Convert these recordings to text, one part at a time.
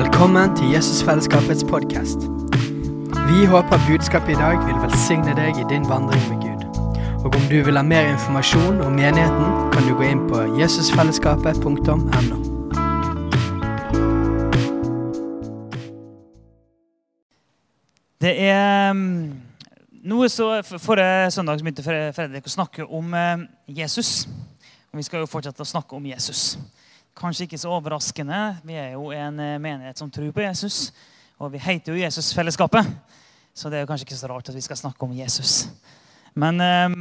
Velkommen til Jesusfellesskapets podkast. Vi håper budskapet i dag vil velsigne deg i din vandring med Gud. Og om du vil ha mer informasjon om menigheten, kan du gå inn på jesusfellesskapet.no. Det er mm, noe så Forrige søndag begynte Fre- Fredrik å snakke om eh, Jesus. Og vi skal jo fortsette å snakke om Jesus. Kanskje ikke så overraskende. Vi er jo en eh, menighet som tror på Jesus. Og vi heter jo Jesusfellesskapet. Så det er jo kanskje ikke så rart at vi skal snakke om Jesus. Men eh,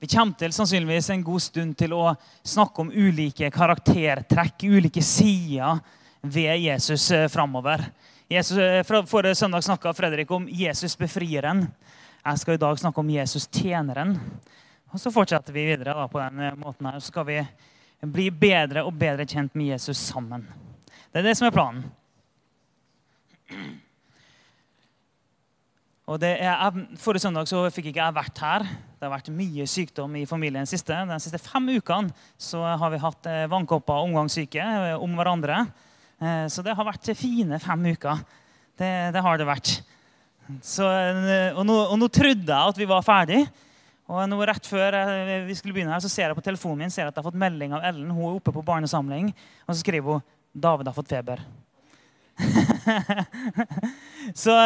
vi kommer til sannsynligvis en god stund til å snakke om ulike karaktertrekk, ulike sider ved Jesus eh, framover. Eh, Forrige søndag snakka Fredrik om Jesus befrieren. Jeg skal i dag snakke om Jesus tjeneren. Og så fortsetter vi videre da, på den eh, måten her. Så skal vi bli bedre og bedre kjent med Jesus sammen. Det er det som er planen. Og det er, forrige søndag så fikk ikke jeg vært her. Det har vært mye sykdom i familien siste. De siste fem ukene så har vi hatt eh, vannkopper og omgangssyke eh, om hverandre. Eh, Så det har vært fine fem uker. Det, det har det vært. Så, og, nå, og nå trodde jeg at vi var ferdig. Og nå rett før vi skulle begynne her, så ser jeg på telefonen min ser jeg at jeg har fått melding av Ellen. Hun er oppe på barnesamling, og så skriver hun David har fått feber. så,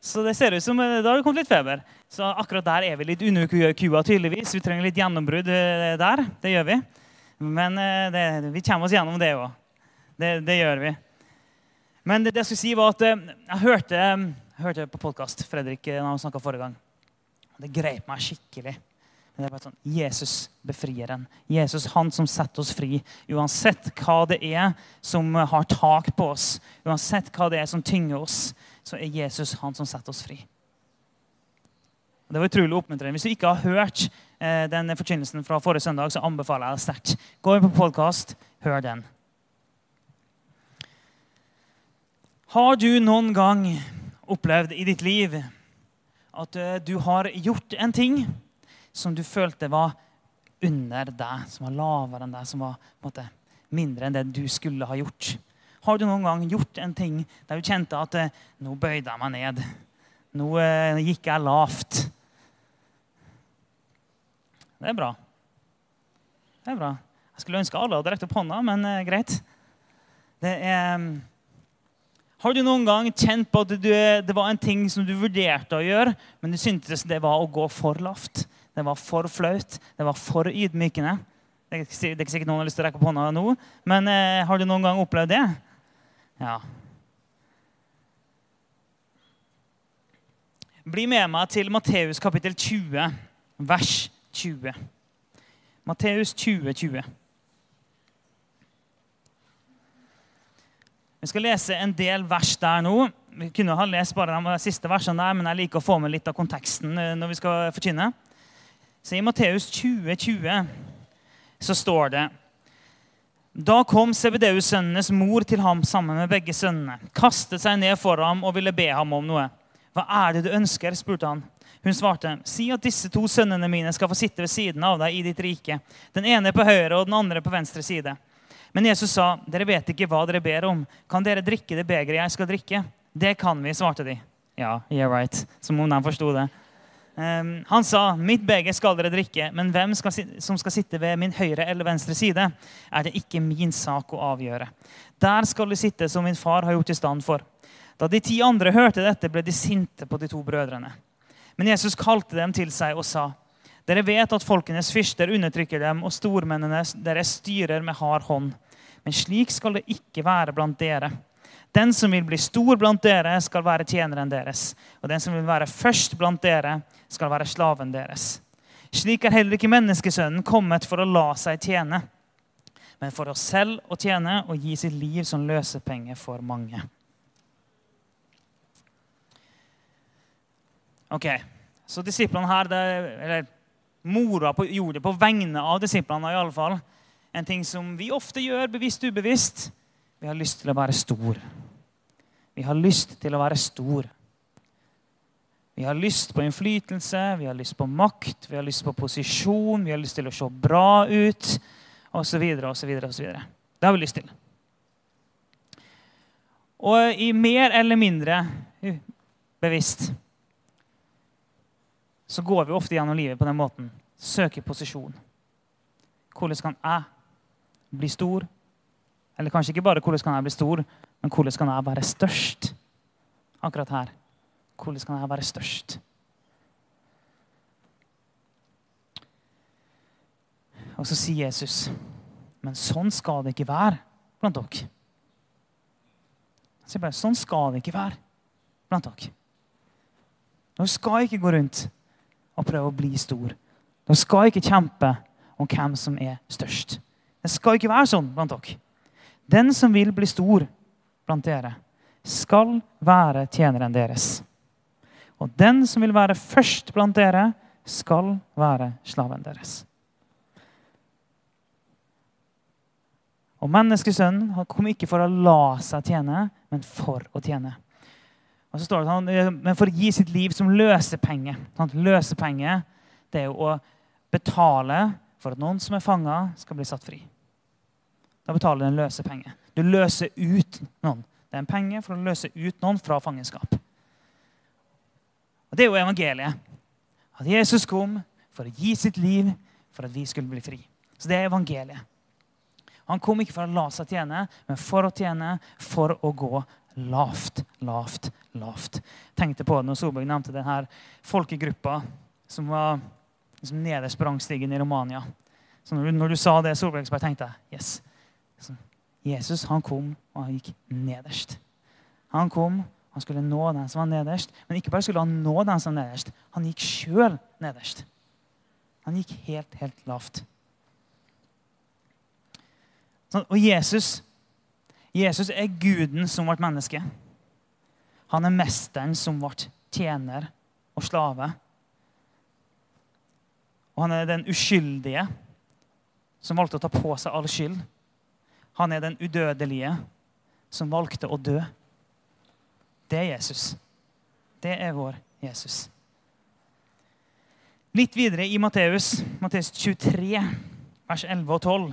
så det ser ut som eh, da har det kommet litt feber. Så akkurat der er vi litt under kua, tydeligvis. Vi trenger litt gjennombrudd eh, der. Det gjør vi. Men eh, det, vi kommer oss gjennom det òg. Det, det gjør vi. Men det, det jeg skulle si, var at jeg hørte, jeg hørte på podkast Fredrik når han snakka forrige gang. Det grep meg skikkelig. Det er bare sånn, Jesus befrieren. Jesus, han som setter oss fri. Uansett hva det er som har tak på oss, uansett hva det er som tynger oss, så er Jesus han som setter oss fri. Det var utrolig oppmuntrende. Hvis du ikke har hørt eh, den forkynnelsen fra forrige søndag, så anbefaler jeg deg sterkt. Gå inn på podkast, hør den. Har du noen gang opplevd i ditt liv at eh, du har gjort en ting som du følte var under deg, som var lavere enn deg, som var en måte, mindre enn det du skulle ha gjort? Har du noen gang gjort en ting der du kjente at eh, nå bøyde jeg meg ned? Nå eh, gikk jeg lavt? Det er bra. Det er bra. Jeg skulle ønske alle hadde rekt opp hånda, men greit. Det er mm, har du noen gang kjent på at du, det var en ting som du vurderte å gjøre, men du syntes det var å gå for lavt? Det var for flaut? Det var for ydmykende? Det er ikke er sikkert noen har lyst til å rekke opp hånda nå, men eh, har du noen gang opplevd det? Ja. Bli med meg til Matteus kapittel 20, vers 20. Matteus 20, 20. Vi skal lese en del vers der nå. Vi kunne ha lest bare de siste versene der, men jeg liker å få med litt av konteksten eh, når vi skal forkynne. Så I Matteus 20, 20 så står det Da kom Sebedeus-sønnenes mor til ham sammen med begge sønnene, kastet seg ned for ham og ville be ham om noe. Hva er det du ønsker? spurte han. Hun svarte, si at disse to sønnene mine skal få sitte ved siden av deg i ditt rike. Den ene på høyre og den andre på venstre side. Men Jesus sa, dere vet ikke hva dere ber om. Kan dere drikke det begeret jeg skal drikke? Det kan vi, svarte de. Ja, yeah right. Som om de forsto det. Um, han sa, mitt beger skal dere drikke, men hvem skal, som skal sitte ved min høyre eller venstre side, er det ikke min sak å avgjøre. Der skal de sitte som min far har gjort i stand for. Da de ti andre hørte dette, ble de sinte på de to brødrene. Men Jesus kalte dem til seg og sa, dere vet at folkenes fyrster undertrykker dem, og stormennene deres styrer med hard hånd. Men slik skal det ikke være blant dere. Den som vil bli stor blant dere, skal være tjeneren deres. Og den som vil være først blant dere, skal være slaven deres. Slik er heller ikke menneskesønnen kommet for å la seg tjene, men for oss selv å tjene og gi sitt liv som løsepenge for mange. Ok, Så disiplene her, det, eller mora på, gjorde på vegne av disiplene i alle fall. En ting som vi ofte gjør, bevisst ubevisst. Vi har lyst til å være stor. Vi har lyst til å være stor. Vi har lyst på innflytelse, vi har lyst på makt, vi har lyst på posisjon, vi har lyst til å se bra ut, osv., osv., osv. Det har vi lyst til. Og i mer eller mindre bevisst så går vi ofte gjennom livet på den måten. Søker posisjon. Hvordan kan jeg bli stor? Eller kanskje ikke bare hvordan kan jeg bli stor, men hvordan kan jeg være størst? Akkurat her. Hvordan kan jeg være størst? Og så sier Jesus, men sånn skal det ikke være blant dere. Så bare, sånn skal det ikke være blant dere. Dere skal ikke gå rundt og prøve å bli stor. De skal ikke kjempe om hvem som er størst. Det skal ikke være sånn blant dere. Den som vil bli stor blant dere, skal være tjeneren deres. Og den som vil være først blant dere, skal være slaven deres. Og menneskesønnen kom ikke for å la seg tjene, men for å tjene. Og så står det sånn, Men for å gi sitt liv som løsepenge. Sant? løsepenge det er jo å betale for at noen som er fanga, skal bli satt fri. Da betaler du en løsepenge. Du løser ut noen. Det er en penge for å løse ut noen fra fangenskap. Og Det er jo evangeliet. At Jesus kom for å gi sitt liv for at vi skulle bli fri. Så det er evangeliet. Han kom ikke for å la seg tjene, men for å tjene, for å gå lavt, lavt, lavt. Tenkte på det når Solberg nevnte denne folkegruppa som var liksom nederst på rangstigen i Romania. Så når du, når du sa det, Solberg, så bare tenkte jeg yes. Jesus han kom, og han gikk nederst. Han kom, han skulle nå den som var nederst. Men ikke bare skulle han nå den som var nederst, han gikk sjøl nederst. Han gikk helt, helt lavt. Og Jesus, Jesus er guden som ble menneske. Han er mesteren som ble tjener og slave. Og han er den uskyldige som valgte å ta på seg all skyld. Han er den udødelige som valgte å dø. Det er Jesus. Det er vår Jesus. Litt videre i Matteus, Matteus 23, vers 11 og 12,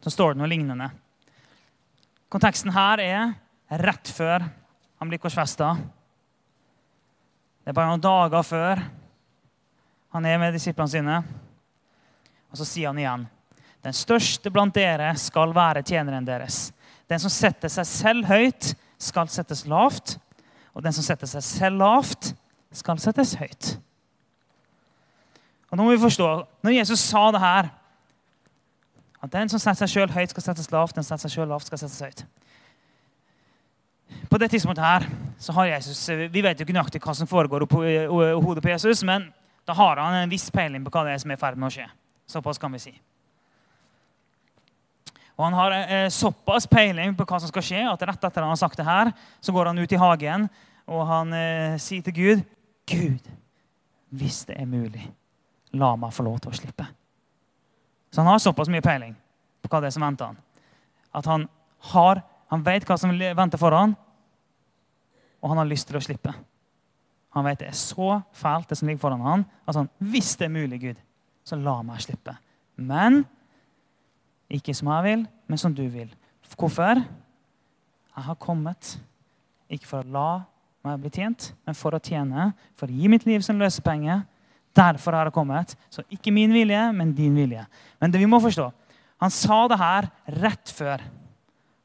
så står det noe lignende. Konteksten her er rett før han blir korsfesta. Det er bare noen dager før han er med disiplene sine. Og så sier han igjen den største blant dere skal være tjeneren deres. Den som setter seg selv høyt, skal settes lavt. Og den som setter seg selv lavt, skal settes høyt. Og nå må vi forstå, Når Jesus sa det her, at den som setter seg selv høyt, skal settes lavt, den som setter seg selv lavt, skal settes høyt. På det tidspunktet her, så har Jesus, Vi vet jo ikke nøyaktig hva som foregår oppå hodet på Jesus, men da har han en viss peiling på hva det er som er i ferd med å skje. Såpass kan vi si. Og Han har eh, såpass peiling på hva som skal skje, at rett etter han har sagt det her, så går han ut i hagen og han eh, sier til Gud Gud, hvis det er mulig, la meg få lov til å slippe. Så han har såpass mye peiling på hva det er som venter han. At han, har, han vet hva som venter foran, og han har lyst til å slippe. Han vet det er så fælt, det som ligger foran han, at han, hvis det er mulig, Gud, så la meg slippe. Men ikke som jeg vil, men som du vil. Hvorfor? Jeg har kommet ikke for å la meg bli tjent, men for å tjene, for å gi mitt liv som løsepenge. Derfor har jeg kommet. Så ikke min vilje, men din vilje. Men det vi må forstå, Han sa det her rett før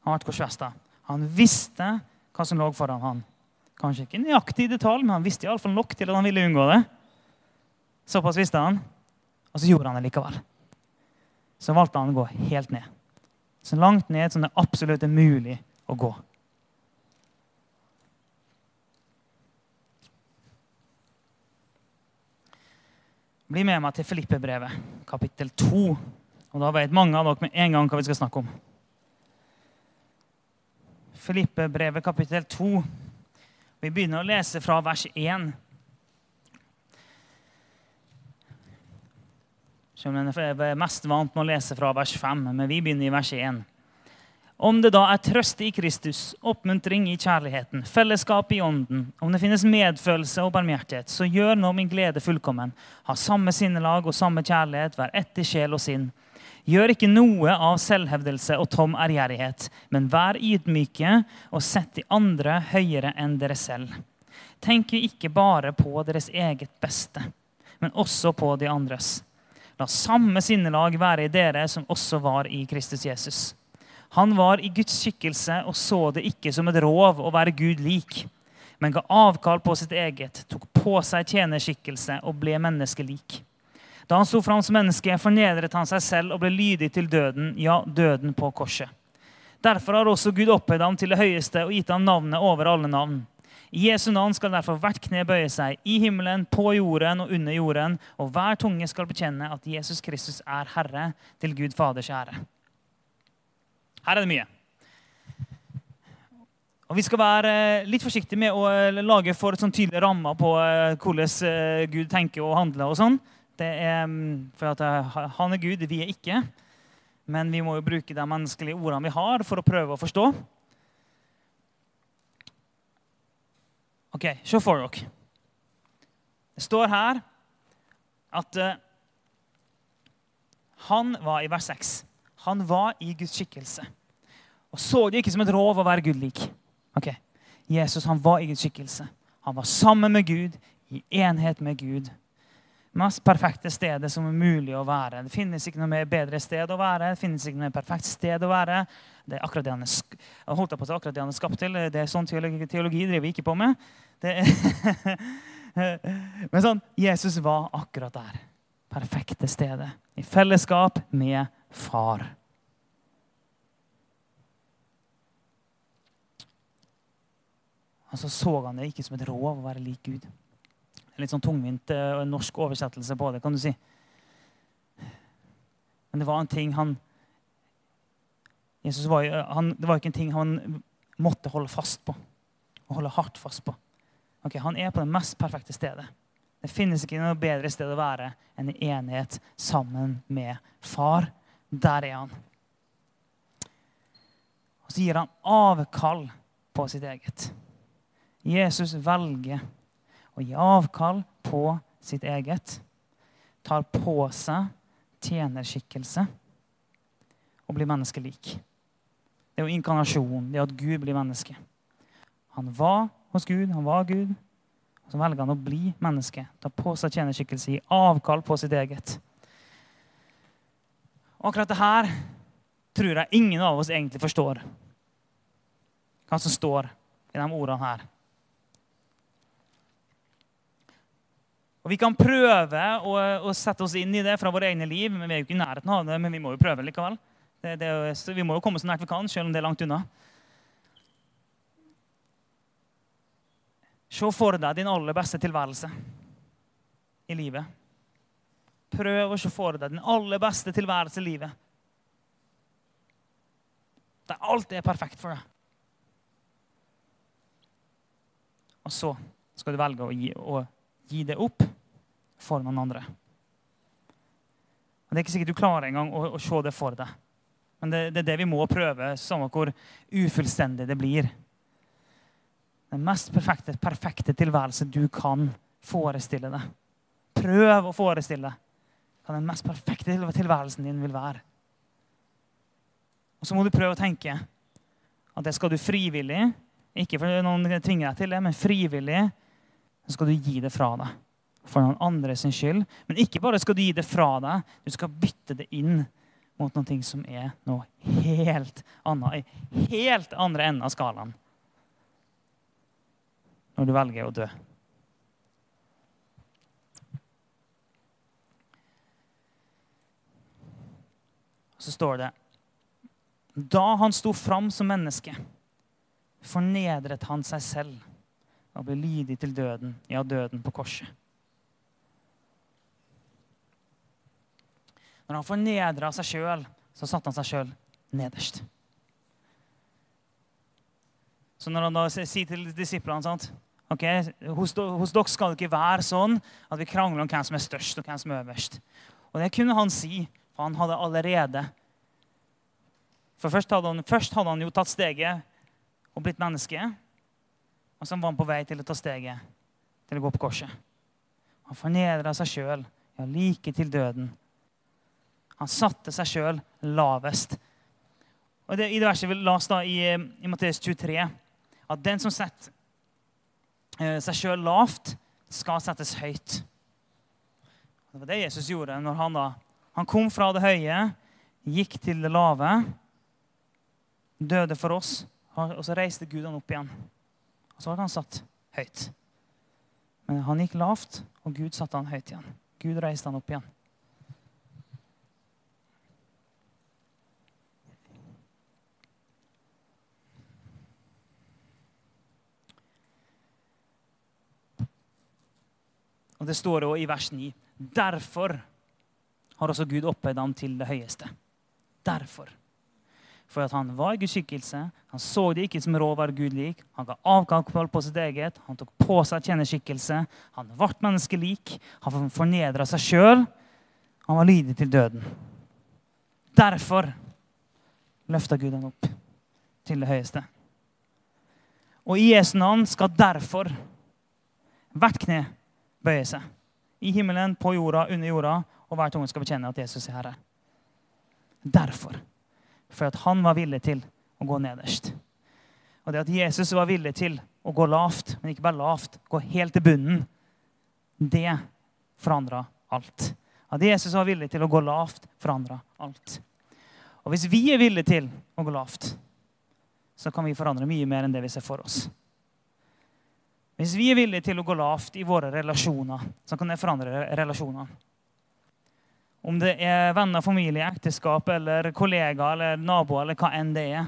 han ble korsfesta. Han visste hva som lå foran han. Kanskje ikke nøyaktig i detalj, men han visste i alle fall nok til at han ville unngå det. Såpass visste han. Og så gjorde han det likevel så valgte han å gå helt ned. Så langt ned som det absolutt er mulig å gå. Bli med meg til Filippe-brevet, kapittel 2. Og Da vet mange av dere med en gang hva vi skal snakke om. Filippe-brevet, kapittel 2. Vi begynner å lese fra vers 1. Selv om jeg er mest vant med å lese fra vers 5, men vi begynner i vers 1. Om det da er trøst i Kristus, oppmuntring i kjærligheten, fellesskap i ånden, om det finnes medfølelse og barmhjertighet, så gjør nå min glede fullkommen. Ha samme sinnelag og samme kjærlighet, vær ett i sjel og sinn. Gjør ikke noe av selvhevdelse og tom ærgjerrighet, men vær ydmyke og sett de andre høyere enn dere selv. Tenk ikke bare på deres eget beste, men også på de andres. La samme sinnelag være i dere som også var i Kristus Jesus. Han var i Guds skikkelse og så det ikke som et rov å være Gud lik, men ga avkall på sitt eget, tok på seg tjenerskikkelse og ble menneskelik. Da han sto fram som menneske, fornedret han seg selv og ble lydig til døden, ja, døden på korset. Derfor har også Gud opphøyd ham til det høyeste og gitt ham navnet over alle navn i Jesu navn skal derfor hvert kne bøye seg, i himmelen, på jorden og under jorden, og hver tunge skal bekjenne at Jesus Kristus er Herre, til Gud Faders ære. Her er det mye. Og Vi skal være litt forsiktige med å lage for sånn tydelige rammer på eh, hvordan eh, Gud tenker og handler. og sånn. Det er mm, for at eh, Han er Gud, vi er ikke. Men vi må jo bruke de menneskelige ordene vi har, for å prøve å forstå. Ok, Se for dere. Det står her at han var i vers 6. Han var i Guds skikkelse. Og så det ikke som et rov å være Gud lik. Ok, Jesus han var i Guds skikkelse. Han var sammen med Gud, i enhet med Gud. Mest perfekte stedet som er mulig å være. Det finnes ikke noe bedre sted å være. Det finnes ikke noe perfekt sted å være. Det er akkurat det han er, holdt på å akkurat det han er skapt til. Det er Sånn teologi, teologi driver vi ikke på med. Men sånn, Jesus var akkurat der. Perfekte stedet. I fellesskap med far. Og så så han det ikke som et rov å være lik Gud. En litt sånn tungvint uh, norsk oversettelse på det, kan du si. Men det var en ting han Jesus var, han, Det var ikke en ting han måtte holde fast på. Og holde hardt fast på. Okay, han er på det mest perfekte stedet. Det finnes ikke noe bedre sted å være enn i enighet sammen med far. Der er han. Og så gir han avkall på sitt eget. Jesus velger å gi avkall på sitt eget. Tar på seg tjenerskikkelse og blir menneskelik. Det er jo inkarnasjonen, Det er at Gud blir menneske. Han var hos Gud, han var Gud. Og så velger han å bli menneske, ta på seg tjenerskikkelse, gi avkall på sitt eget. Og akkurat det her tror jeg ingen av oss egentlig forstår. Hva som står i de ordene her. Og Vi kan prøve å, å, sette oss inn i det fra våre egne liv, men vi er jo ikke i nærheten av det. Men vi må jo prøve likevel. Det, det, vi må jo komme så nært vi kan, selv om det er langt unna. Se for deg din aller beste tilværelse i livet. Prøv å se for deg den aller beste tilværelse i livet. Der alt er perfekt for deg. Og så skal du velge å gi, å gi det opp for noen andre. Og Det er ikke sikkert du klarer engang å, å se det for deg. Men det, det, er det vi må prøve, samme hvor ufullstendig det blir. Den mest perfekte, perfekte tilværelse du kan forestille deg. Prøv å forestille deg hva den mest perfekte tilværelsen din vil være. Og så må du prøve å tenke at det skal du frivillig, ikke fordi noen tvinger deg til det, men frivillig så skal du gi det fra deg for noen andres skyld. Men ikke bare skal du gi det fra deg, du skal bytte det inn mot noe som er noe helt annet. I helt andre enden av skalaen. Når du velger å dø. Så står det Da han sto fram som menneske, fornedret han seg selv og ble lydig til døden, ja, døden på korset. Når han fornedra seg sjøl, så satte han seg sjøl nederst. Så når han da sier til disiplene sant? ok, hos, hos, dere skal det ikke være sånn at vi krangler om hvem som er størst og hvem som er øverst. Og det kunne han si, for han hadde allerede For først hadde, han, først hadde han jo tatt steget og blitt menneske. Og så var han på vei til å ta steget til å gå på korset. Han fornedra seg sjøl, ja, like til døden. Han satte seg sjøl lavest. Og det, I det verset vi las da i, i Matteus 23, at den som setter eh, seg sjøl lavt, skal settes høyt. Det var det Jesus gjorde når han da han kom fra det høye, gikk til det lave, døde for oss, og så reiste Gud han opp igjen. Og så ble han satt høyt. Men han gikk lavt, og Gud satte han høyt igjen. Gud reiste han opp igjen. Og Det står også i vers 9. Derfor har også Gud opphøyd ham til det høyeste. Derfor. For at han var i Guds skikkelse. Han så det ikke som rå var Gud lik. Han ga avkall på sitt eget. Han tok på seg tjenerskikkelse. Han ble menneskelik. Han fornedra seg sjøl. Han var lydig til døden. Derfor løfta Gud ham opp til det høyeste. Og i Jesu navn skal derfor hvert kne bøye seg. I himmelen, på jorda, under jorda, og hver tunge skal bekjenne at Jesus er Herre. Derfor. For at han var villig til å gå nederst. Og det at Jesus var villig til å gå lavt, men ikke bare lavt, gå helt til bunnen, det forandra alt. At Jesus var villig til å gå lavt, forandra alt. Og hvis vi er villige til å gå lavt, så kan vi forandre mye mer enn det vi ser for oss. Hvis vi er villige til å gå lavt i våre relasjoner, så kan det forandre relasjoner. Om det er venner, familie, ekteskap, eller kollegaer eller naboer, eller hva enn det er.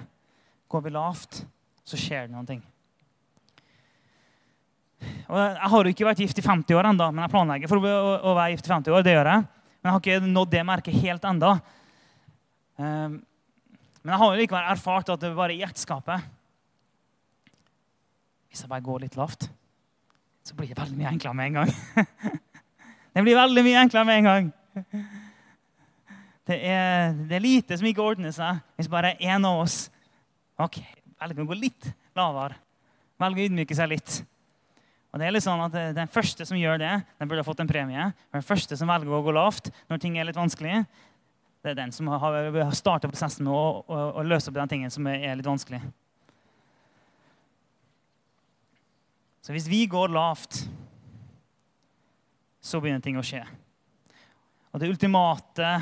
Går vi lavt, så skjer det noen ting. Og jeg har jo ikke vært gift i 50 år ennå, men jeg planlegger for å, være gift i 50 år. det gjør jeg. Men jeg har ikke nådd det merket helt ennå. Um, men jeg har jo likevel erfart at det er bare i ekteskapet Hvis jeg bare går litt lavt, så blir det veldig mye enklere med en gang. det blir veldig mye enklere med en gang. Det er, det er, lite som ikke ordner seg hvis bare én av oss ok, velger å gå litt lavere. Velger å ydmyke seg litt. Og det er litt sånn at Den første som gjør det, den burde ha fått en premie. Den første som velger å gå lavt når ting er litt vanskelig, det er den som har starta prosessen med å, å, å, løse opp den tingen som er litt vanskelig. Så hvis vi går lavt, så begynner ting å skje. Og det ultimate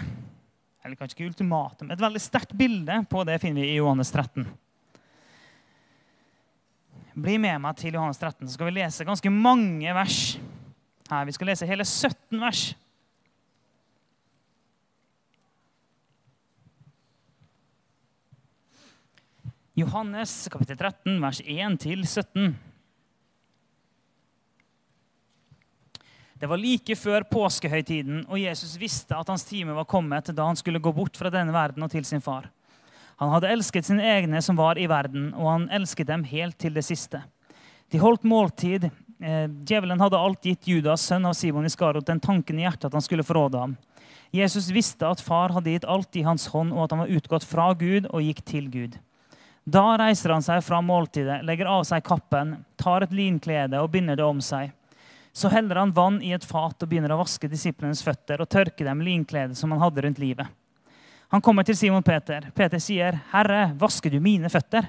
eller kanskje ikke ultimatum, et veldig sterkt bilde på det finner vi i Johannes 13. Bli med meg til Johannes 13, så skal vi lese ganske mange vers. Her, Vi skal lese hele 17 vers. Johannes kapittel 13, vers 1 til 17. Det var like før påskehøytiden, og Jesus visste at hans time var kommet da han skulle gå bort fra denne verden og til sin far. Han hadde elsket sine egne som var i verden, og han elsket dem helt til det siste. De holdt måltid. Eh, djevelen hadde alt gitt Judas, sønn av Simon Iskarot, den tanken i hjertet at han skulle forråde ham. Jesus visste at far hadde gitt alt i hans hånd, og at han var utgått fra Gud og gikk til Gud. Da reiser han seg fra måltidet, legger av seg kappen, tar et linklede og binder det om seg. Så heller han vann i et fat og begynner å vaske disiplenes føtter og tørke dem med linkledet som han hadde rundt livet. Han kommer til Simon Peter. Peter sier, 'Herre, vasker du mine føtter?'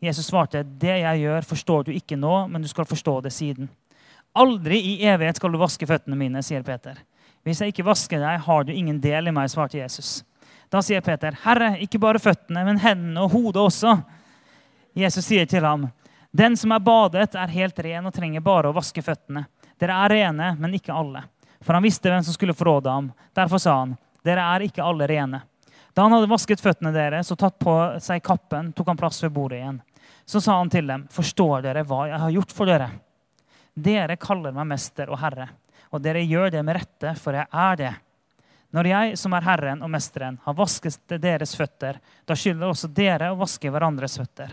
Jesus svarte, 'Det jeg gjør, forstår du ikke nå, men du skal forstå det siden.' 'Aldri i evighet skal du vaske føttene mine', sier Peter. 'Hvis jeg ikke vasker deg, har du ingen del i meg', svarte Jesus. Da sier Peter, 'Herre, ikke bare føttene, men hendene og hodet også.' Jesus sier til ham, 'Den som er badet, er helt ren og trenger bare å vaske føttene.' Dere er rene, men ikke alle. For han visste hvem som skulle forråde ham. Derfor sa han, dere er ikke alle rene. Da han hadde vasket føttene deres og tatt på seg kappen, tok han plass ved bordet igjen. Så sa han til dem, forstår dere hva jeg har gjort for dere? Dere kaller meg mester og herre, og dere gjør det med rette, for jeg er det. Når jeg, som er Herren og Mesteren, har vasket deres føtter, da skylder også dere å vaske hverandres føtter.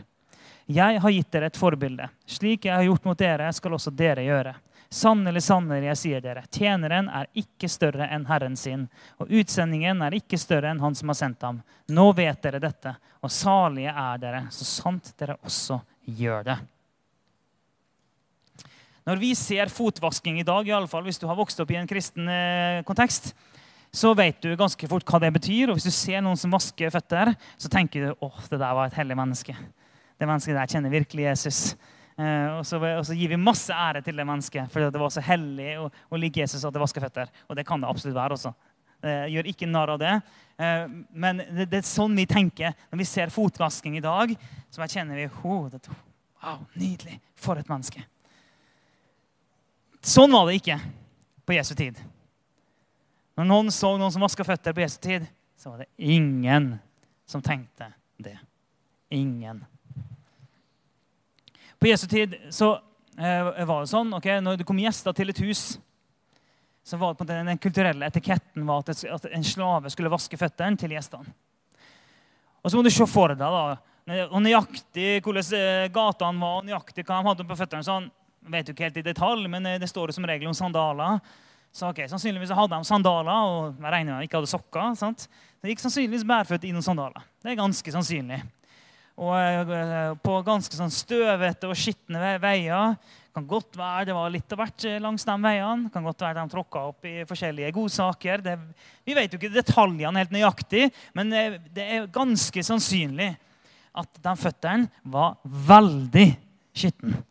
Jeg har gitt dere et forbilde. Slik jeg har gjort mot dere, skal også dere gjøre. Sannelig, sannelig, jeg sier dere, tjeneren er ikke større enn herren sin, og utsendingen er ikke større enn han som har sendt ham. Nå vet dere dette, og salige er dere, så sant dere også gjør det. Når vi ser fotvasking i dag, i alle fall hvis du har vokst opp i en kristen eh, kontekst, så vet du ganske fort hva det betyr. Og hvis du ser noen som vasker føtter, så tenker du åh, det der var et hellig menneske. Det mennesket der kjenner virkelig Jesus. Eh, og, så, og, så, gir vi masse ære til det mennesket fordi det var så hellig å, og like Jesus at det vasker føtter. Og det kan det absolutt være også. Eh, gjør ikke narr av det. Eh, men det, det, er sånn vi tenker når vi ser fotvasking i dag. Så kjenner vi oh, det, wow, Nydelig. For et menneske. Sånn var det ikke på Jesu tid. Når noen så noen som vaska føtter på Jesu tid, så var det ingen som tenkte det. Ingen. På Jesu tid så eh, var det sånn ok, når det kom gjester til et hus, så var det på den, den kulturelle etiketten var at, at, en slave skulle vaske føttene til gjestene. Og så må du se for deg da, og nøyaktig hvordan eh, gatene var, og nøyaktig hva de hadde på føttene. sånn, vet du ikke helt i detalj, men eh, det står som regel om sandaler. Så ok, Sannsynligvis hadde de sandaler, og jeg regner med de ikke hadde sokker. sant? De gikk sannsynligvis bærføtt i noen sandaler. Det er ganske sannsynlig. Og eh, på ganske sånn støvete og skitne veier. Kan godt være det var litt av hvert eh, langs de veiene. Kan godt være de tråkka opp i forskjellige godsaker. Det, vi vet jo ikke detaljene helt nøyaktig, men eh, det er ganske sannsynlig at de føttene var veldig skitne.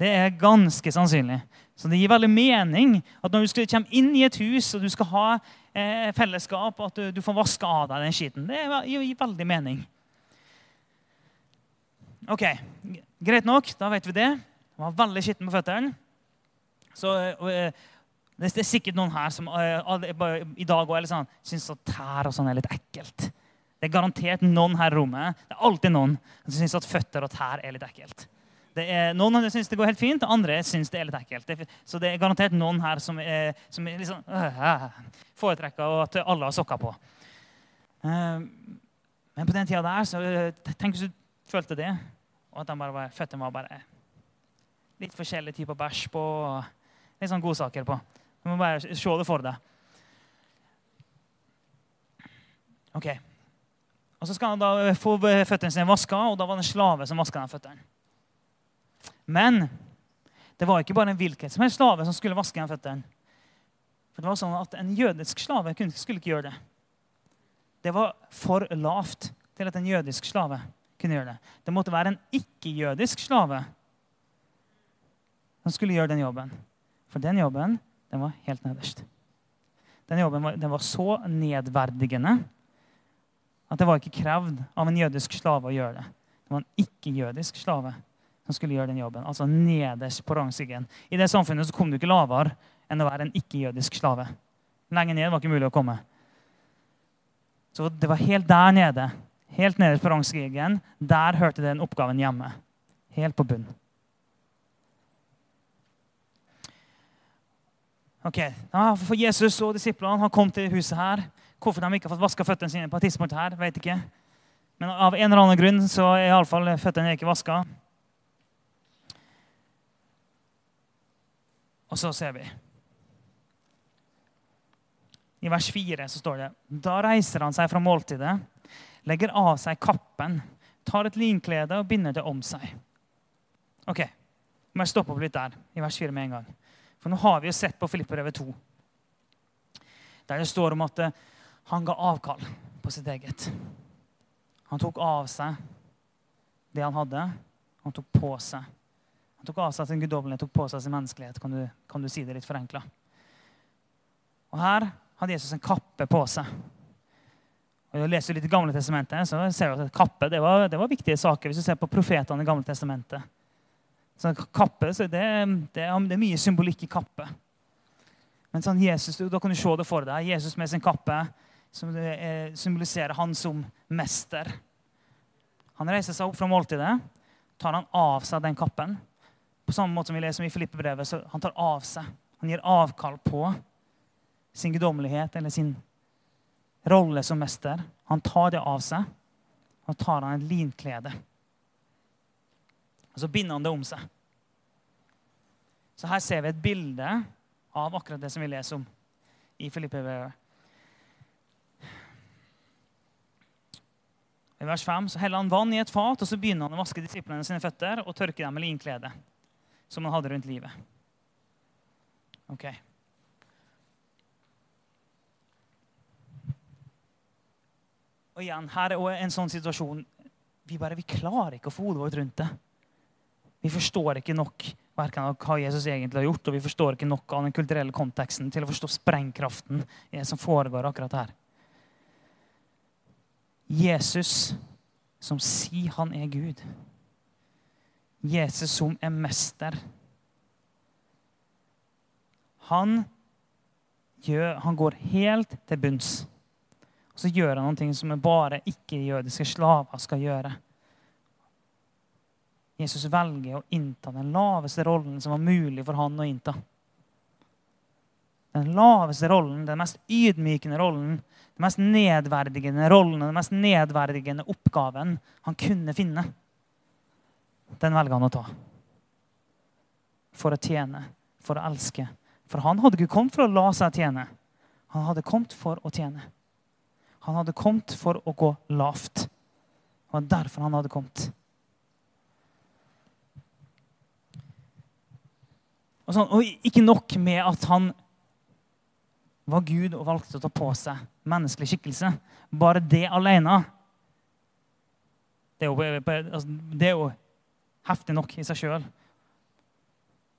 Det er ganske sannsynlig. Så det gir veldig mening at når du skal komme inn i et hus og du skal ha eh, fellesskap, at du, du, får vaske av deg den skitten. Det gir, veldig mening. Ok, Greit nok, da vet vi det. Han var veldig skitten på føttene. Så eh, det er sikkert noen her som eh, i dag òg sånn, syns at tær og sånn er litt ekkelt. Det er garantert noen her i rommet det er alltid noen som syns at føtter og tær er litt ekkelt. Er, noen syns det går helt fint, andre syns det er litt ekkelt. Det, så det er garantert noen her som, er, som er liksom, øh, foretrekker at alle har sokker på. Uh, men på den tida der så Tenk hvis du følte det, og at bare var, føttene var bare litt forskjellige typer bæsj på. Litt sånn godsaker på. Du må bare se det for deg. Ok. Og Så skal han da få føttene sine vaska, og da var det en slave som vaska føttene. Men det var ikke bare en hvilken som helst slave som skulle vaske igjen føttene. For det var sånn at En jødisk slave skulle ikke gjøre det. Det var for lavt til at en jødisk slave kunne gjøre det. Det måtte være en ikke-jødisk slave som skulle gjøre den jobben. For den jobben den var helt nederst. Den jobben var, den var så nedverdigende at det var ikke krevd av en jødisk slave å gjøre det. Det var en ikke-jødisk slave som skulle gjøre den jobben. Altså nederst på rangstigen. I det samfunnet så kom du ikke lavere enn å være en ikke-jødisk slave. Lenger ned var ikke mulig å komme. Så det var helt der nede, helt nede på rangstigen, der hørte den oppgaven hjemme. Helt på bunn. Ok, For Jesus og disiplene har kommet til huset her. Hvorfor de ikke har fått vaska føttene sine på et tidspunkt her, vet ikke. Men av en eller annen grunn så er iallfall føttene ikke vaska. Og så ser vi I vers 4 så står det Da reiser han seg fra måltidet, legger av seg kappen, tar et linklede og binder det om seg. Ok, må jeg stoppe opp litt der, i vers 4 med en gang. For nå har vi jo sett på Filipperøve 2, der det står om at eh, han ga avkall på sitt eget. Han tok av seg det han hadde. Han tok på seg han tok av seg sin guddommelighet, tok på seg sin menneskelighet. Kan du, kan du si det litt forenkla? Og her hadde Jesus en kappe på seg. Og jeg leser litt i Gamle testamentet, så ser du at kappe det var, det var viktige saker. Hvis du ser på profetene i Gamle testamentet. Så kappe, så det, det, det, er mye symbolikk i kappe. Men sånn Jesus, da kan du se det for deg. Jesus med sin kappe som symboliserer han som mester. Han reiser seg opp fra måltidet, tar han av seg den kappen på samme måte som vi leser i Filippebrevet, så han tar av seg. Han gir avkall på sin guddommelighet eller sin rolle som mester. Han tar det av seg. Og tar han et linklede. Og så binder han det om seg. Så her ser vi et bilde av akkurat det som vi leser om i Filippe-brevet. I vers 5 så heller han vann i et fat, og så begynner han å vaske disiplene sine føtter og tørke dem med linkledet som han hadde rundt livet. Ok. Og igjen, her er en sånn situasjon vi bare vi klarer ikke å få hodet vårt rundt det. Vi forstår ikke nok verken hva Jesus egentlig har gjort, og vi forstår ikke nok av den kulturelle konteksten til å forstå sprengkraften i det som foregår akkurat her. Jesus som sier han er Gud. Jesus som er mester. Han, gjør, han går helt til bunns. Så gjør han noe som bare ikke-jødiske slaver skal gjøre. Jesus velger å innta den laveste rollen som var mulig for han å innta. Den laveste rollen, den mest ydmykende rollen, den mest nedverdigende rollen, den mest nedverdigende oppgaven han kunne finne. Den velger han å ta. For å tjene, for å elske. For han hadde ikke kommet for å la seg tjene. Han hadde kommet for å tjene. Han hadde kommet for å gå lavt. Det var derfor han hadde kommet. Og, sånn, og ikke nok med at han var Gud og valgte å ta på seg menneskelig skikkelse. Bare det alene det er, jo, altså, det er jo, heftig nok i seg sjøl.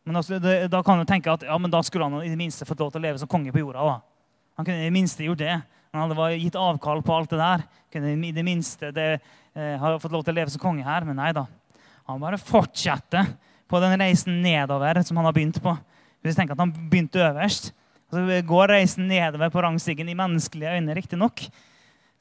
Men altså, det, da kan du tenke at ja, men da skulle han i det minste fått lov til å leve som konge på jorda. Da. Han kunne i det minste gjort det. Han hadde gitt avkall på alt det der. Kunne i det minste det, eh, fått lov til å leve som konge her. Men nei da. Han bare fortsetter på den reisen nedover som han har begynt på. Hvis du tenker at han begynte øverst, så går reisen nedover på rangstigen i menneskelige øyne, riktignok.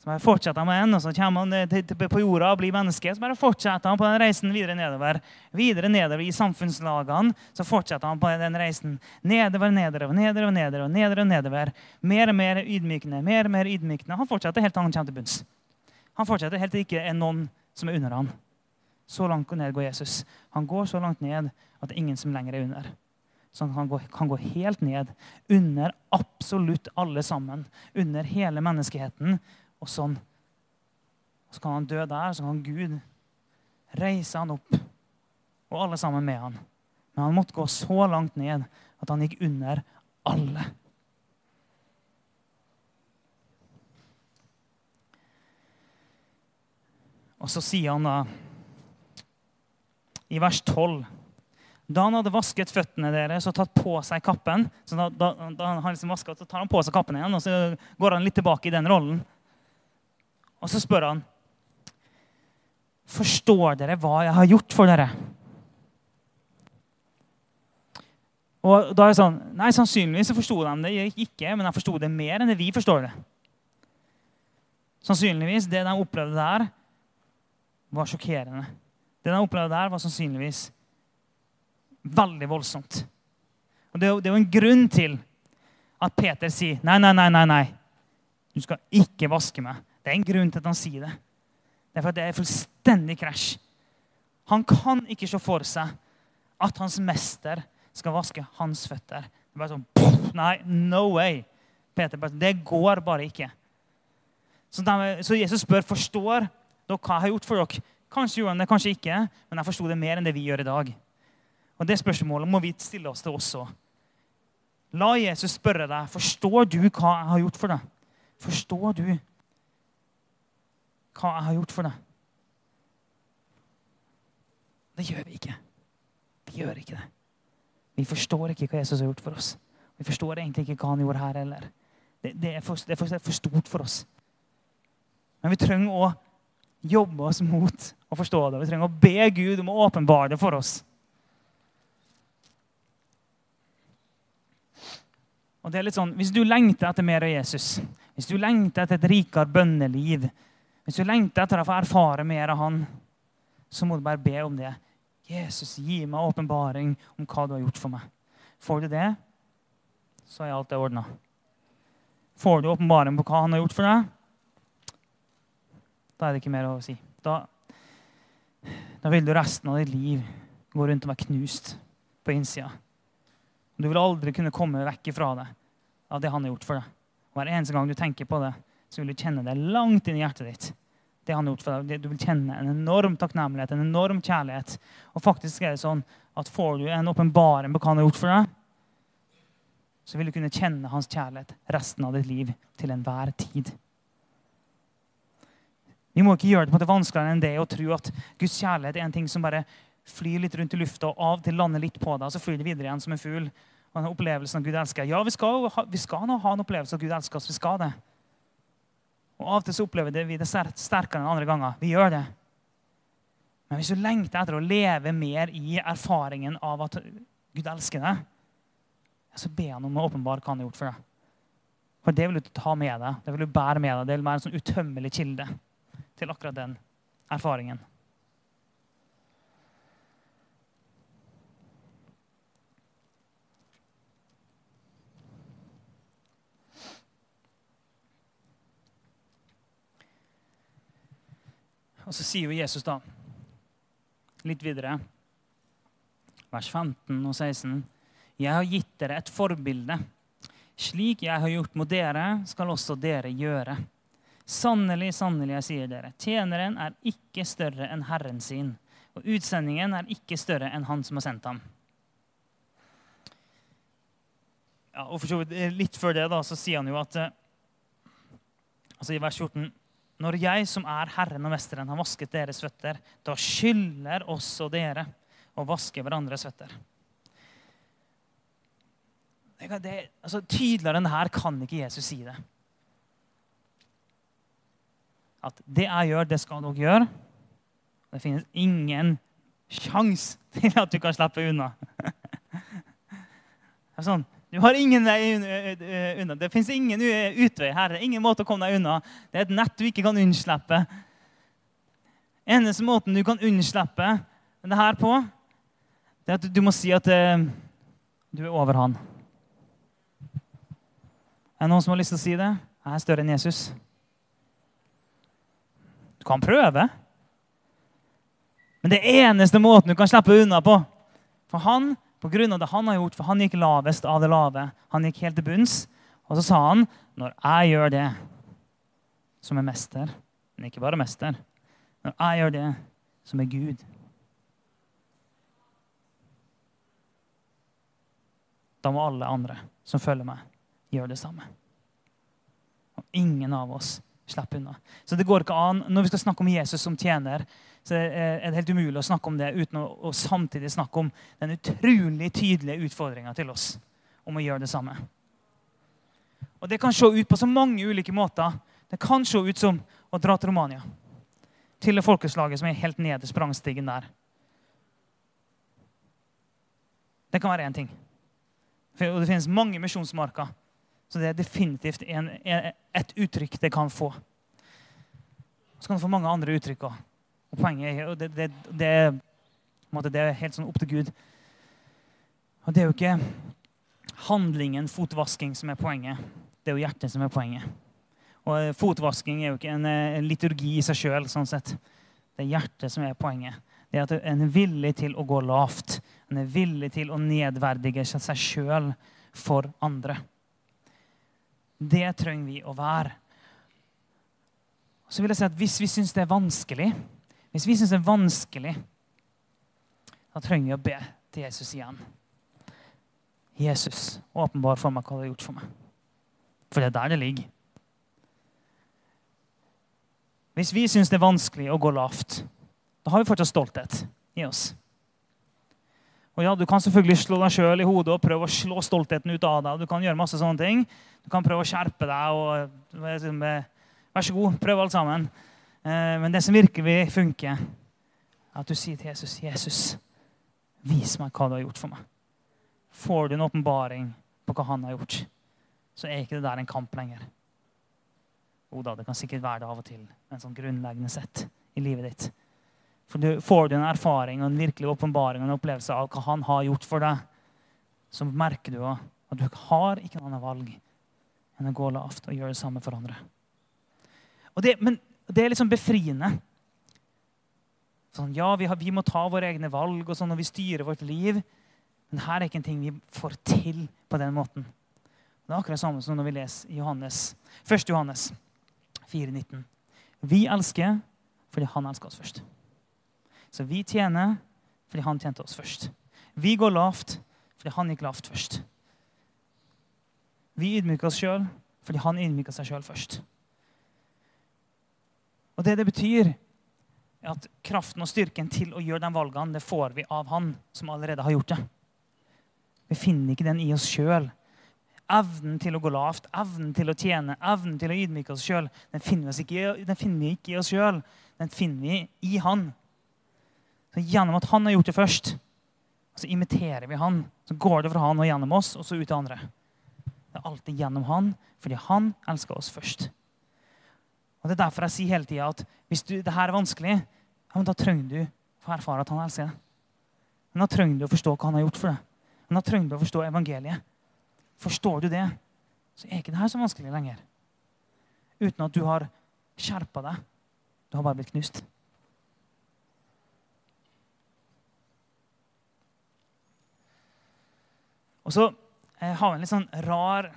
Så bare fortsetter han med den, og så kommer han til, på jorda og blir menneske. Så bare fortsetter han på den reisen videre nedover. Videre nedover i samfunnslagene. Så fortsetter han på den reisen nedover, nedover, nedover, nedover, nedover, nedover. Mer og mer ydmykende, mer og mer ydmykende. Han fortsetter helt til han kommer til bunns. Han fortsetter helt til det ikke er noen som er under han. Så langt ned går Jesus. Han går så langt ned at det er ingen som lenger er under. Så han kan gå, kan gå helt ned. Under absolutt alle sammen. Under hele menneskeheten. Og sånn. Så kan han dø der, så kan Gud reise han opp. Og alle sammen med han. Men han måtte gå så langt ned at han gikk under alle. Og så sier han da i vers 12 da han hadde vasket føttene deres og tatt på seg kappen så da, da, da han liksom vasket, så tar han på seg kappen igjen, og så går han litt tilbake i den rollen. Og så spør han Forstår dere hva jeg har gjort for dere? Og da er det sånn, Nei, sannsynligvis så forsto de det ikke, men de forsto det mer enn det vi forstår det. Sannsynligvis det de opplevde der, var sjokkerende. Det de opplevde der, var sannsynligvis veldig voldsomt. Og Det er, jo, en grunn til at Peter sier nei, nei, nei, nei, nei. Du skal ikke vaske meg. Det er en grunn til at han sier det. Det er for at det er fullstendig krasj. Han kan ikke se for seg at hans mester skal vaske hans føtter. Det er bare sånn, Nei, no way. Peter, Det går bare ikke. Så, de, så Jesus spør forstår dere hva jeg har gjort for dere. Kanskje gjorde han det, kanskje ikke, men jeg forsto det mer enn det vi gjør i dag. Og Det spørsmålet må vi stille oss til også. La Jesus spørre deg forstår du hva jeg har gjort for deg. Forstår du hva jeg har gjort for deg? Det gjør vi ikke. Vi gjør ikke det. Vi forstår ikke hva Jesus har gjort for oss. Vi forstår egentlig ikke hva han gjorde her heller. Det, det, er, for, det er, for, det er for stort for oss. Men vi trenger å jobbe oss mot å forstå det. Vi trenger å be Gud om å åpenbare det for oss. Og det er litt sånn, Hvis du lengter etter mer av Jesus, hvis du lengter etter et rikere bønneliv, hvis du lengter etter å få erfare mer av Han, så må du bare be om det. Jesus, gi meg åpenbaring om hva du har gjort for meg. Får du det, så er alt det ordna. Får du åpenbaring på hva han har gjort for deg, da er det ikke mer å si. Da, da vil du resten av ditt liv gå rundt og være knust på innsida. Du vil aldri kunne komme vekk ifra det av det han har gjort for deg. Hver eneste gang du tenker på det, så vil du kjenne det langt inn i hjertet ditt. Det han har gjort for deg. Du vil kjenne en enorm takknemlighet, en enorm kjærlighet. Og faktisk er det sånn at får du en åpenbaring på hva han har gjort for deg, så vil du kunne kjenne hans kjærlighet resten av ditt liv til enhver tid. Vi må ikke gjøre det på en måte vanskeligere enn det å tro at Guds kjærlighet er en ting som bare flyr litt rundt i lufta og av til lander litt på deg, og så flyr det videre igjen som en fugl. Og den opplevelsen av Gud elsker. Ja, vi skal, vi skal nå ha en opplevelse av Gud elsker oss. Vi skal det. Og Av og til så opplever vi det sterkere enn andre ganger. Vi gjør det. Men hvis du lengter etter å leve mer i erfaringen av at Gud elsker deg, så be han om å åpenbare hva han har gjort for deg. For det vil du ta med deg. Det vil du bære med deg. Det vil være en sånn utømmelig kilde til akkurat den erfaringen. Og så sier jo Jesus da, litt videre, vers 15 og 16.: Jeg har gitt dere et forbilde. Slik jeg har gjort mot dere, skal også dere gjøre. Sannelig, sannelig, jeg sier dere, tjeneren er ikke større enn Herren sin, og utsendingen er ikke større enn Han som har sendt ham. Ja, og for så vidt eh, Litt før det da, så sier han jo at eh, altså I vers 14 Når jeg, som er Herren og Mesteren, har vasket deres føtter, da skylder også dere å vaske hverandres føtter. Det, altså, tydeligere enn det her kan ikke Jesus si det at det jeg gjør, det skal dere gjøre. Det finnes ingen sjanse til at du kan slippe unna. Det er sånn, du har ingen vei unna. Det fins ingen utvei her. Er ingen måte å komme deg unna. Det er et nett du ikke kan unnslippe. Eneste måten du kan unnslippe det her på, det er at du må si at du er over han. Er det noen som har lyst til å si det? Jeg er større enn Jesus. Du kan prøve. Men det eneste måten du kan slippe unna på For han, på grunn av det han har gjort, for han gikk lavest av det lave. Han gikk helt til bunns. Og så sa han, 'Når jeg gjør det, som er mester' Men ikke bare mester. Når jeg gjør det, som er Gud Da må alle andre som følger meg, gjøre det samme. Og ingen av oss slipper unna. Så det går ikke an, Når vi skal snakke om Jesus som tjener, så er det helt umulig å snakke om det uten å, å samtidig snakke om den utrolig tydelige utfordringa til oss om å gjøre det samme. Og Det kan se ut på så mange ulike måter. Det kan se ut som å dra til Romania. Til det folkeslaget som er helt nederst på rangstigen der. Det kan være én ting. Og det finnes mange misjonsmarker så det er definitivt en, et uttrykk det kan få. Så kan det få mange andre uttrykk òg. Og poenget er, det, det, det, det, er helt sånn opp til Gud. Og det er jo ikke handlingen fotvasking som er poenget. Det er jo hjertet som er poenget. Og eh, fotvasking er jo ikke en, eh, en liturgi i seg sjøl. Sånn sett. Det er hjertet som er poenget. Det er at en er villig til å gå lavt. En er villig til å nedverdige seg sjøl for andre. Det trenger vi å være. Så vil jeg si at Hvis vi syns det er vanskelig, hvis vi synes det er vanskelig, da trenger vi å be til Jesus igjen. Jesus, åpenbar for meg hva du har gjort for meg. For det er der det ligger. Hvis vi syns det er vanskelig å gå lavt, da har vi fortsatt stolthet i oss. Og ja, Du kan selvfølgelig slå deg sjøl i hodet og prøve å slå stoltheten ut av deg. Du kan gjøre masse sånne ting. Du kan prøve å skjerpe deg. og Vær så god, prøv alt sammen. Eh, men det som virkelig funker, er at du sier til Jesus, 'Jesus, vis meg hva du har gjort for meg.' Får du en åpenbaring på hva han har gjort, så er ikke det der en kamp lenger. Jo da, det kan sikkert være det av og til, en sånn grunnleggende sett i livet ditt. For du, Får du en erfaring og en virkelig åpenbaring og en opplevelse av hva han har gjort for deg, så merker du at du har ikke noe annet valg enn å gå lavt og gjøre det samme for andre. Det, men det er liksom befriende. Sånn, ja, vi, har, vi, må ta våre egne valg og sånn, og vi styrer vårt liv. Men her er ikke en ting vi får til på den måten. Det er akkurat det samme som når vi leser Johannes, 1. Johannes 4,19. Vi elsker fordi han elsker oss først. Så vi tjener fordi han tjente oss først. Vi går lavt fordi han gikk lavt først. Vi ydmyker oss sjøl fordi han ydmyker seg sjøl først. Og det det betyr, er at kraften og styrken til å gjøre de valgene, det får vi av han som allerede har gjort det. Vi finner ikke den i oss sjøl. Evnen til å gå lavt, evnen til å tjene, evnen til å ydmyke oss sjøl, den, finner vi ikke i oss sjøl. Den finner vi i Han. Så Gjennom at Han har gjort det først, så imiterer vi Han. Så går det fra Han og gjennom oss, og så ut til andre. Det er alltid gjennom Han, fordi Han elsker oss først. Og Det er derfor jeg sier hele tida at hvis du, det her er vanskelig, ja, da trenger du å erfare at Han elsker deg. Men da trenger du å forstå hva Han har gjort for deg. Men da trenger du å forstå evangeliet. Forstår du det, så er ikke det her så vanskelig lenger. Uten at du har skjerpa deg. Du har bare blitt knust. Og så eh, har vi en litt sånn rar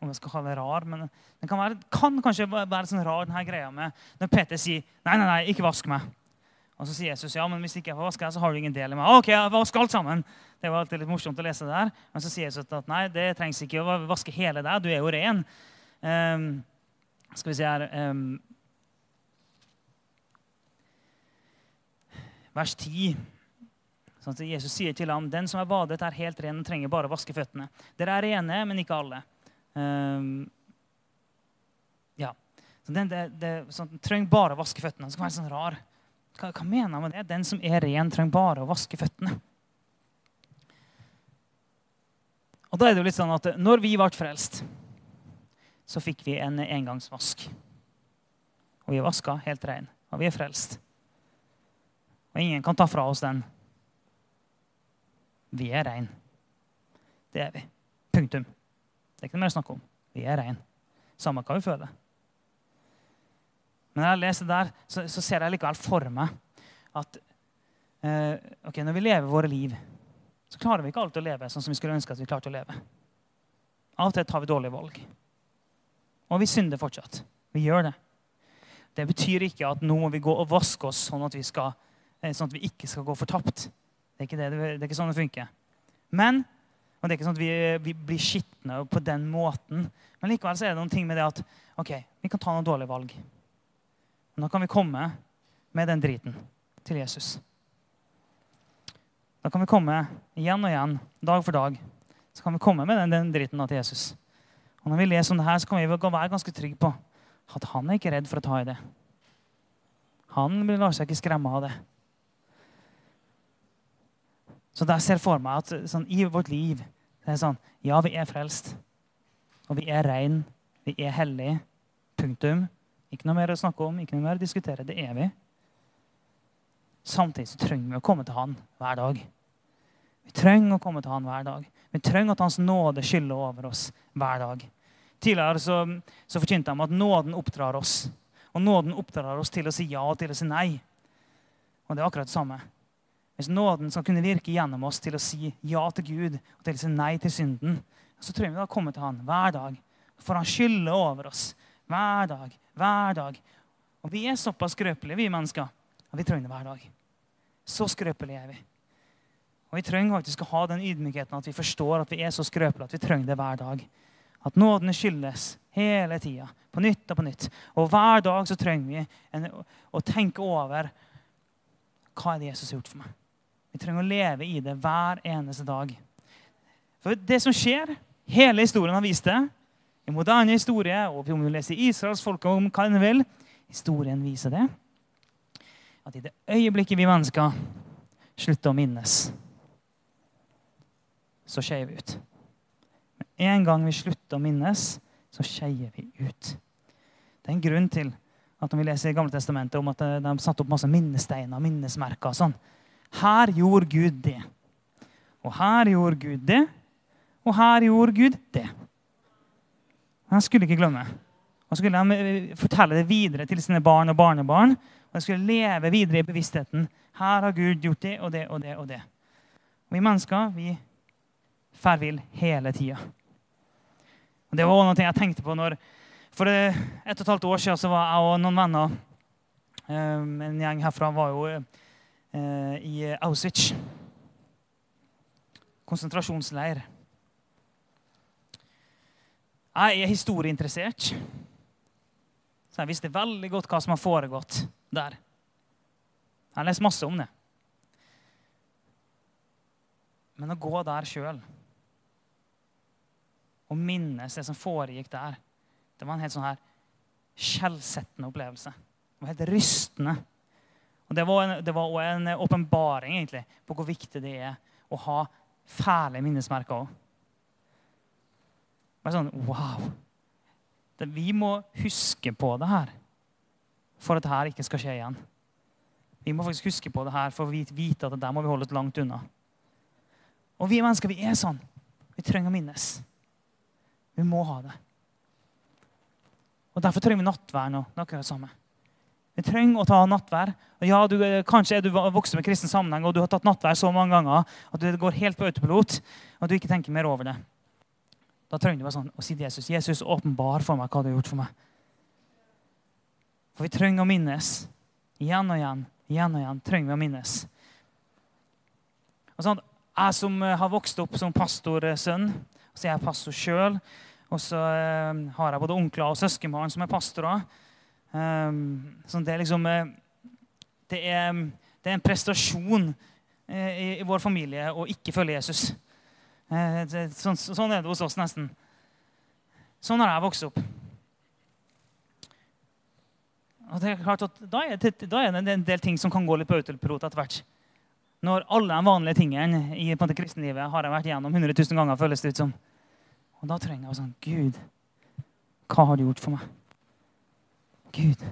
om jeg skal kalle det rar, men den kan, være, kan kanskje være sånn rar denne greia med når Peter sier nei, nei, nei, ikke vask meg. Og så sier Jesus ja, men hvis ikke jeg får vaske deg, så har du ingen del i meg. Ok, jeg vasker alt sammen. Det var alltid litt morsomt å lese det der. Men så sier Jesus at nei, det trengs ikke å vaske hele deg. Du er jo ren. Um, skal vi se her um, Vers 10. Sånn Jesus sier til ham, 'Den som er badet, er helt ren og trenger bare å vaske føttene.' Dere er rene, men ikke alle. Um, ja. Så den, det, det, sånn, trenger bare å vaske føttene. Det skal være sånn rar. Hva, hva mener han med det? Den som er ren, trenger bare å vaske føttene. Og da er det jo litt sånn at Når vi ble frelst, så fikk vi en engangsvask. Og vi er vaska helt rein, og vi er frelst. Og ingen kan ta fra oss den. Vi er rein. Det er vi. Punktum. Det er ikke noe mer å snakke om. Vi er rein. Samme hva vi føler. Men når jeg leser der, så, så ser jeg likevel for meg at eh, okay, når vi lever våre liv, så klarer vi ikke alltid å leve sånn som vi skulle ønske at vi klarte å leve. Av og til tar vi dårlige valg. Og vi synder fortsatt. Vi gjør det. Det betyr ikke at nå må vi gå og vaske oss sånn at vi, skal, eh, sånn at vi ikke skal gå fortapt. Det er ikke, det, det er ikke sånn det funker. Men og det er ikke sånn at vi, vi blir skitne på den måten. Men likevel så er det noen ting med det at ok, vi kan ta noen dårlige valg. Men da kan vi komme med den driten til Jesus. Da kan vi komme igjen og igjen, dag for dag. Så kan vi komme med den, den driten til Jesus. Og Når vi leser om det her, så kan vi være ganske trygge på at han er ikke redd for å ta i det. Han lar seg ikke skremme av det. Så der ser jeg for meg at sånn, i vårt liv det er sånn Ja, vi er frelst. Og vi er rein. Vi er hellige. Punktum. Ikke noe mer å snakke om, ikke noe mer å diskutere. Det er vi. Samtidig så trenger vi å komme til Han hver dag. Vi trenger å komme til Han hver dag. Vi trenger at Hans nåde skyller over oss hver dag. Tidligere så, så forkynte de at nåden oppdrar oss. Og nåden oppdrar oss til å si ja og til å si nei. Og det er akkurat det samme. Hvis nåden skal kunne virke gjennom oss til å si ja til Gud og til å si nei til synden, så trenger vi å komme til Han hver dag. For Han skylder over oss hver dag, hver dag. Og vi er såpass skrøpelige, vi mennesker, at vi trenger det hver dag. Så skrøpelige er vi. Og Vi trenger faktisk å ha den ydmykheten at vi forstår at vi er så skrøpelige at vi trenger det hver dag. At nåden skyldes hele tida, på nytt og på nytt. Og hver dag så trenger vi en, å tenke over hva er det Jesus har gjort for meg. Vi trenger å leve i det hver eneste dag. For det som skjer, hele historien har vist det. I moderne historie, og om vi leser Israels folk om hva den vil, historien viser det. At i det øyeblikket vi mennesker slutter å minnes, så skeier vi ut. Men en gang vi slutter å minnes, så skeier vi ut. Det er en grunn til at når vi leser i Gamle Testamentet om at de satte opp masse minnesteiner minnesmerker, og sånn, her gjorde Gud det. Og her gjorde Gud det. Og her gjorde Gud det. Han skulle ikke glemme. Han skulle eh, fortelle det videre til sine barn og barnebarn. Og de skulle leve videre i bevisstheten. Her har Gud gjort det og det og det. og det. Og Vi mennesker vi fer vill hele tida. Det var noe jeg tenkte på når For et og et halvt år siden så var jeg og noen venner um, En gjeng herfra var jo i Auschwitz. Konsentrasjonsleir. Jeg er historieinteressert, så jeg visste veldig godt hva som har foregått der. Jeg har lest masse om det. Men å gå der sjøl og minnes det som foregikk der, det var en helt sånn her skjellsettende opplevelse. Det var helt rystende. Og Det var òg en åpenbaring egentlig på hvor viktig det er å ha fæle minnesmerker òg. Bare sånn Wow! Det, vi må huske på det her for at dette ikke skal skje igjen. Vi må faktisk huske på det her for å vite at det der må vi holde oss langt unna. Og vi mennesker vi er sånn. Vi trenger å minnes. Vi må ha det. Og Derfor trenger vi nattvær nå. noe av det samme. Vi trenger å ta nattvær. Og ja, du, Kanskje er du vokst med kristen sammenheng og du har tatt nattvær så mange ganger at det går helt på autopilot, og du ikke tenker mer over det. Da trenger du bare sånn å si til Jesus Jesus, åpenbar for meg hva du har gjort for meg. For vi trenger å minnes. Igjen og igjen, igjen og igjen trenger vi å minnes. Og sånn, Jeg som har vokst opp som pastorsønn, så er jeg pastor sjøl. Og så har jeg både onkler og søskenbarn som er pastorer. Um, så det er liksom uh, det, er, det er, en prestasjon uh, i, vår familie å ikke følge Jesus. Sånn, sånn, er det hos oss nesten. Sånn har jeg vokst opp. Og det er klart at Da er det, da er det en del ting som kan gå litt på autopilot etter hvert. Når alle de vanlige tingene i måte, kristenlivet har jeg vært igjennom 100 000 ganger, føles det ut som. Og da trenger jeg å sånn Gud, hva har du gjort for meg? Gud,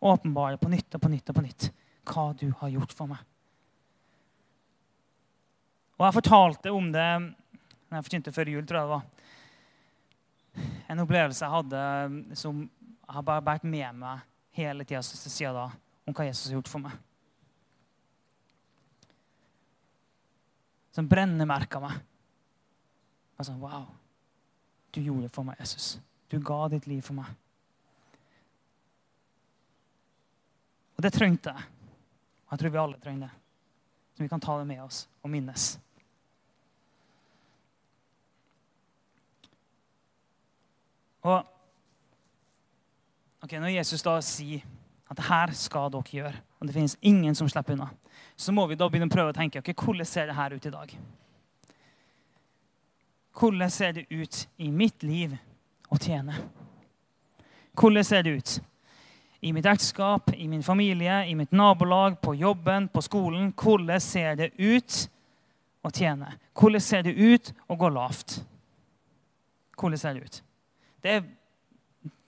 åpenbare på nytt og på nytt og på nytt hva du har gjort for meg. Og jeg fortalte om det når jeg forkynte før jul, tror jeg det var. En opplevelse jeg hadde som jeg har bare båret med meg hele tida siden da, om hva Jesus har gjort for meg. Som brennemerka meg. Altså, wow. Du gjorde det for meg, Jesus. Du ga ditt liv for meg. Og det trengte jeg. Og jeg tror vi alle trenger det. Så vi kan ta det med oss og minnes. Og ok, Når Jesus da sier at det her skal dere gjøre, og det finnes ingen som slipper unna, så må vi da begynne å prøve å tenke ok, hvordan ser det her ut i dag. Hvordan ser det ut i mitt liv å tjene? Hvordan ser det ut i mitt ekteskap, i min familie, i mitt nabolag, på jobben, på skolen? Hvordan ser det ut å tjene? Hvordan ser det ut å gå lavt? Hvordan ser det ut? Det,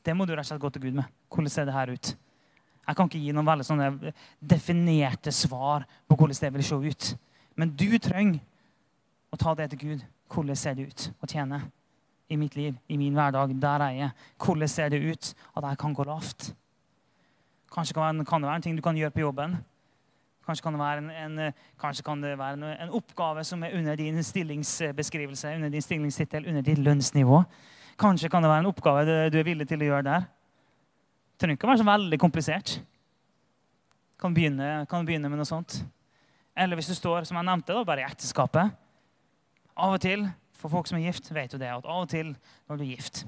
det må du rett og slett gå til Gud med. Hvordan ser det her ut? Jeg kan ikke gi noen veldig sånne definerte svar på hvordan det vil se ut. Men du trenger å ta det til Gud. Hvordan ser det ut å tjene i mitt liv, i min hverdag, der jeg er? Hvordan ser det ut at jeg kan gå lavt? Kanskje kan, kan det være en ting du kan gjøre på jobben. Kanskje kan det være en, en, kan det være en, en, oppgave som er under din stillingsbeskrivelse, under din stillingstittel, under ditt lønnsnivå. Kanskje kan det være en oppgave du er villig til å gjøre der. Det trenger ikke å være så veldig komplisert. Kan begynne, kan begynne med noe sånt. Eller hvis du står som jeg nevnte, da, bare i ekteskapet. Av og til, for folk som er gift, vet du det, at av og til når du er gift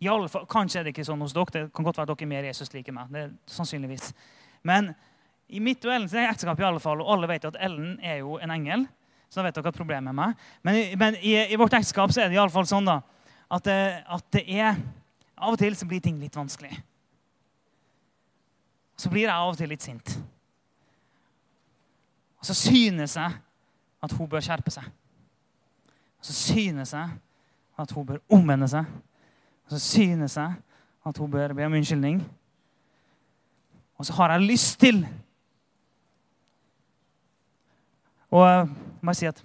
i alle fall, Kanskje er det ikke sånn hos dere. Det kan godt være at dere er mer Jesus liker meg. det er sannsynligvis. Men i mitt og Ellens ekteskap, i alle fall, og alle vet at Ellen er jo en engel, så da vet dere hva problemet er meg. Men, men i, i, vårt ekteskap så er det i alle fall sånn da, at at det er Av og til så blir ting litt vanskelig. Så blir jeg av og til litt sint. Og så synes jeg at hun bør skjerpe seg. Og så synes jeg at hun bør omvende seg. Og så synes jeg at hun bør be om unnskyldning. Og så har jeg lyst til Og jeg må si at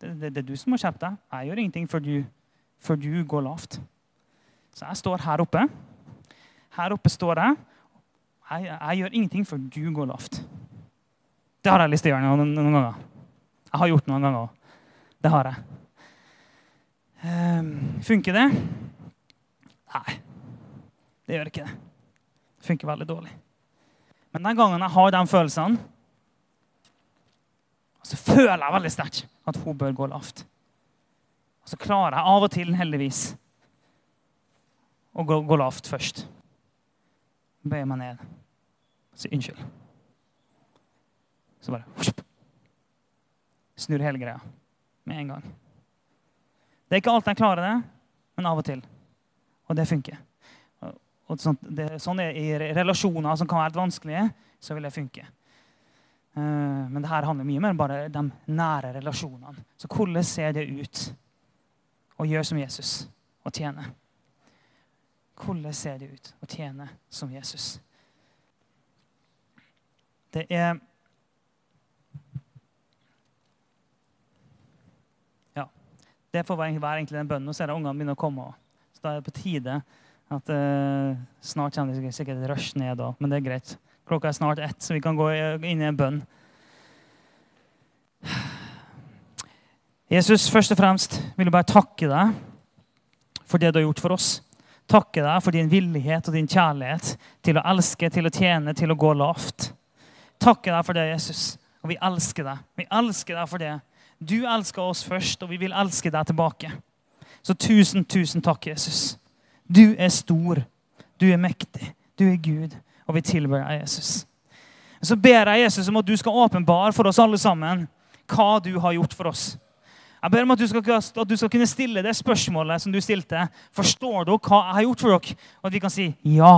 det, det, det, er du som må skjerpe deg. Jeg gjør ingenting før du, før du går lavt. Så jeg står her oppe. Her oppe står jeg. Jeg, jeg gjør ingenting før du går lavt. Det har jeg lyst til å gjøre noen, noen ganger. Jeg har gjort det noen ganger. òg. Det har jeg. Um, funker det? Nei, det gjør ikke det. Det funker veldig dårlig. Men den gangen jeg har de følelsene, så føler jeg veldig sterkt at hun bør gå lavt. Og så klarer jeg av og til, heldigvis, å gå, gå lavt først. Bøyer meg ned og sier unnskyld. Så bare Snur hele greia med en gang. Det er ikke alltid jeg klarer det, men av og til. Og det funker. Og sånt, det, sånn er I relasjoner som kan være vanskelige, så vil det funke. Uh, men det her handler mye mer om bare de nære relasjonene. Så hvordan ser det ut å gjøre som Jesus og tjene? Hvordan ser det ut å tjene som Jesus? Det er Ja. Det får være, egentlig den bønnen. Og så er det ungene begynner å komme. Så da er det på tide at uh, snart kommer det sikkert et rush ned òg. Men det er greit. Klokka er snart ett, så vi kan gå inn i en bønn. Jesus, først og fremst vil jeg bare takke deg for det du har gjort for oss. Takke deg for din villighet og din kjærlighet til å elske, til å tjene, til å gå lavt. Takke deg for det, Jesus. Og vi elsker deg. Vi elsker deg for det. Du elsker oss først, og vi vil elske deg tilbake. Så tusen, tusen takk, Jesus. Du er stor. Du er mektig. Du er Gud. Og vi tilber deg, Jesus. Så ber jeg Jesus om at du skal åpenbare for oss alle sammen hva du har gjort for oss. Jeg ber om at du, skal, at du skal kunne stille det spørsmålet som du stilte. Forstår dere hva jeg har gjort for dere? Og at vi kan si ja.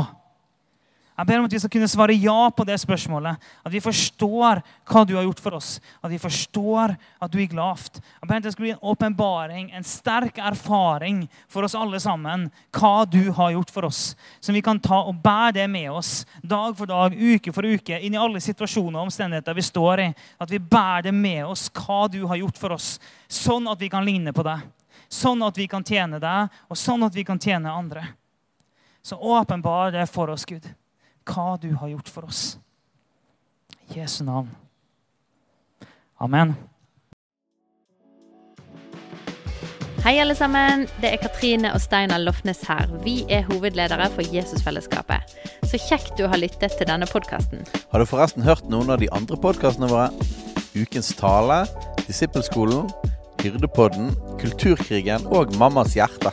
Jeg ber om at vi skal kunne svare ja på det spørsmålet. At vi forstår hva du har gjort for oss. At vi forstår at du gikk lavt. Jeg ber om at det skal bli en åpenbaring, en sterk erfaring for oss alle sammen. Hva du har gjort for oss. Som vi kan ta og bære det med oss dag for dag, uke for uke, inn i alle situasjoner og omstendigheter vi står i. At vi bærer det med oss, hva du har gjort for oss. Sånn at vi kan ligne på deg. Sånn at vi kan tjene deg, og sånn at vi kan tjene andre. Så åpenbar det for oss, Gud hva du har gjort for oss. I Jesu navn. Amen. Hei, alle sammen. Det er Katrine og Steinar Lofnes her. Vi er hovedledere for Jesusfellesskapet. Så kjekt du har lyttet til denne podkasten. Har du forresten hørt noen av de andre podkastene våre? Ukens tale, Disippelskolen, Hyrdepodden, Kulturkrigen og Mammas hjerte.